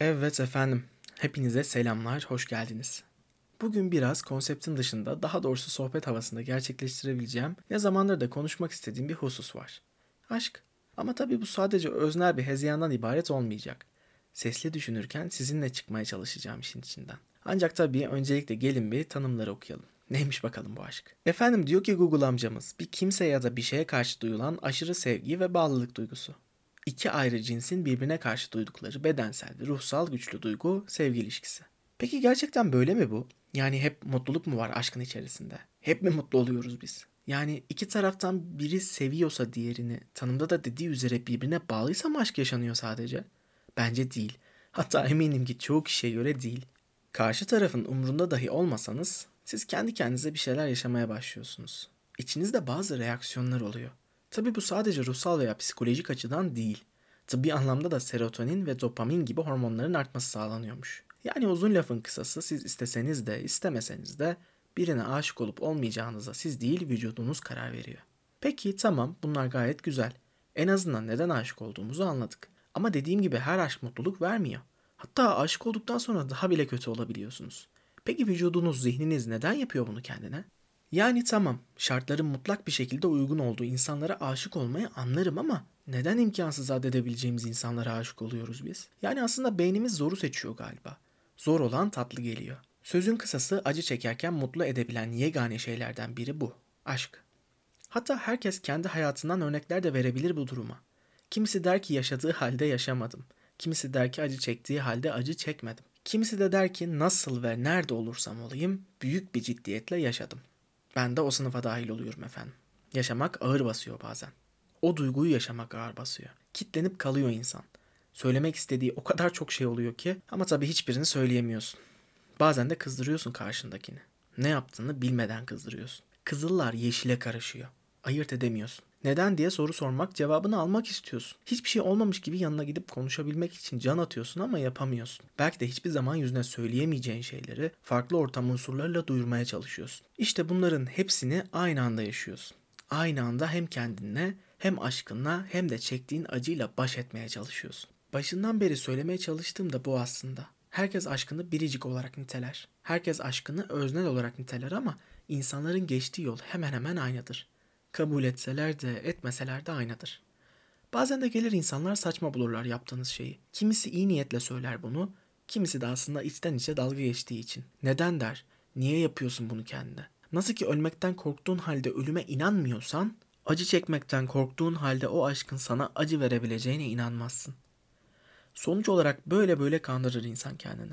Evet efendim. Hepinize selamlar, hoş geldiniz. Bugün biraz konseptin dışında, daha doğrusu sohbet havasında gerçekleştirebileceğim, ne zamandır da konuşmak istediğim bir husus var. Aşk. Ama tabii bu sadece öznel bir hezeyandan ibaret olmayacak. Sesli düşünürken sizinle çıkmaya çalışacağım işin içinden. Ancak tabii öncelikle gelin bir tanımları okuyalım. Neymiş bakalım bu aşk? Efendim diyor ki Google amcamız bir kimse ya da bir şeye karşı duyulan aşırı sevgi ve bağlılık duygusu. İki ayrı cinsin birbirine karşı duydukları bedensel ve ruhsal güçlü duygu sevgi ilişkisi. Peki gerçekten böyle mi bu? Yani hep mutluluk mu var aşkın içerisinde? Hep mi mutlu oluyoruz biz? Yani iki taraftan biri seviyorsa diğerini, tanımda da dediği üzere birbirine bağlıysa mı aşk yaşanıyor sadece? Bence değil. Hatta eminim ki çoğu kişiye göre değil. Karşı tarafın umrunda dahi olmasanız siz kendi kendinize bir şeyler yaşamaya başlıyorsunuz. İçinizde bazı reaksiyonlar oluyor. Tabi bu sadece ruhsal veya psikolojik açıdan değil. Tıbbi anlamda da serotonin ve dopamin gibi hormonların artması sağlanıyormuş. Yani uzun lafın kısası siz isteseniz de istemeseniz de birine aşık olup olmayacağınıza siz değil vücudunuz karar veriyor. Peki tamam bunlar gayet güzel. En azından neden aşık olduğumuzu anladık. Ama dediğim gibi her aşk mutluluk vermiyor. Hatta aşık olduktan sonra daha bile kötü olabiliyorsunuz. Peki vücudunuz, zihniniz neden yapıyor bunu kendine? Yani tamam, şartların mutlak bir şekilde uygun olduğu insanlara aşık olmayı anlarım ama neden imkansız addedebileceğimiz insanlara aşık oluyoruz biz? Yani aslında beynimiz zoru seçiyor galiba. Zor olan tatlı geliyor. Sözün kısası acı çekerken mutlu edebilen yegane şeylerden biri bu. Aşk. Hatta herkes kendi hayatından örnekler de verebilir bu duruma. Kimisi der ki yaşadığı halde yaşamadım. Kimisi der ki acı çektiği halde acı çekmedim. Kimisi de der ki nasıl ve nerede olursam olayım büyük bir ciddiyetle yaşadım. Ben de o sınıfa dahil oluyorum efendim. Yaşamak ağır basıyor bazen. O duyguyu yaşamak ağır basıyor. Kitlenip kalıyor insan. Söylemek istediği o kadar çok şey oluyor ki ama tabii hiçbirini söyleyemiyorsun. Bazen de kızdırıyorsun karşındakini. Ne yaptığını bilmeden kızdırıyorsun. Kızıllar yeşile karışıyor. Ayırt edemiyorsun. Neden diye soru sormak, cevabını almak istiyorsun. Hiçbir şey olmamış gibi yanına gidip konuşabilmek için can atıyorsun ama yapamıyorsun. Belki de hiçbir zaman yüzüne söyleyemeyeceğin şeyleri farklı ortam unsurlarıyla duyurmaya çalışıyorsun. İşte bunların hepsini aynı anda yaşıyorsun. Aynı anda hem kendinle hem aşkınla hem de çektiğin acıyla baş etmeye çalışıyorsun. Başından beri söylemeye çalıştığım da bu aslında. Herkes aşkını biricik olarak niteler. Herkes aşkını öznel olarak niteler ama insanların geçtiği yol hemen hemen aynıdır. Kabul etseler de etmeseler de aynıdır. Bazen de gelir insanlar saçma bulurlar yaptığınız şeyi. Kimisi iyi niyetle söyler bunu, kimisi de aslında içten içe dalga geçtiği için. Neden der? Niye yapıyorsun bunu kendine? Nasıl ki ölmekten korktuğun halde ölüme inanmıyorsan, acı çekmekten korktuğun halde o aşkın sana acı verebileceğine inanmazsın. Sonuç olarak böyle böyle kandırır insan kendini.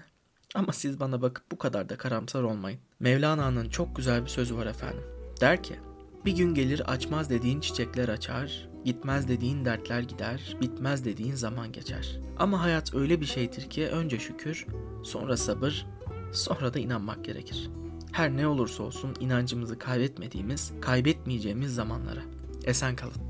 Ama siz bana bakıp bu kadar da karamsar olmayın. Mevlana'nın çok güzel bir sözü var efendim. Der ki, bir gün gelir açmaz dediğin çiçekler açar, gitmez dediğin dertler gider, bitmez dediğin zaman geçer. Ama hayat öyle bir şeydir ki önce şükür, sonra sabır, sonra da inanmak gerekir. Her ne olursa olsun inancımızı kaybetmediğimiz, kaybetmeyeceğimiz zamanlara. Esen kalın.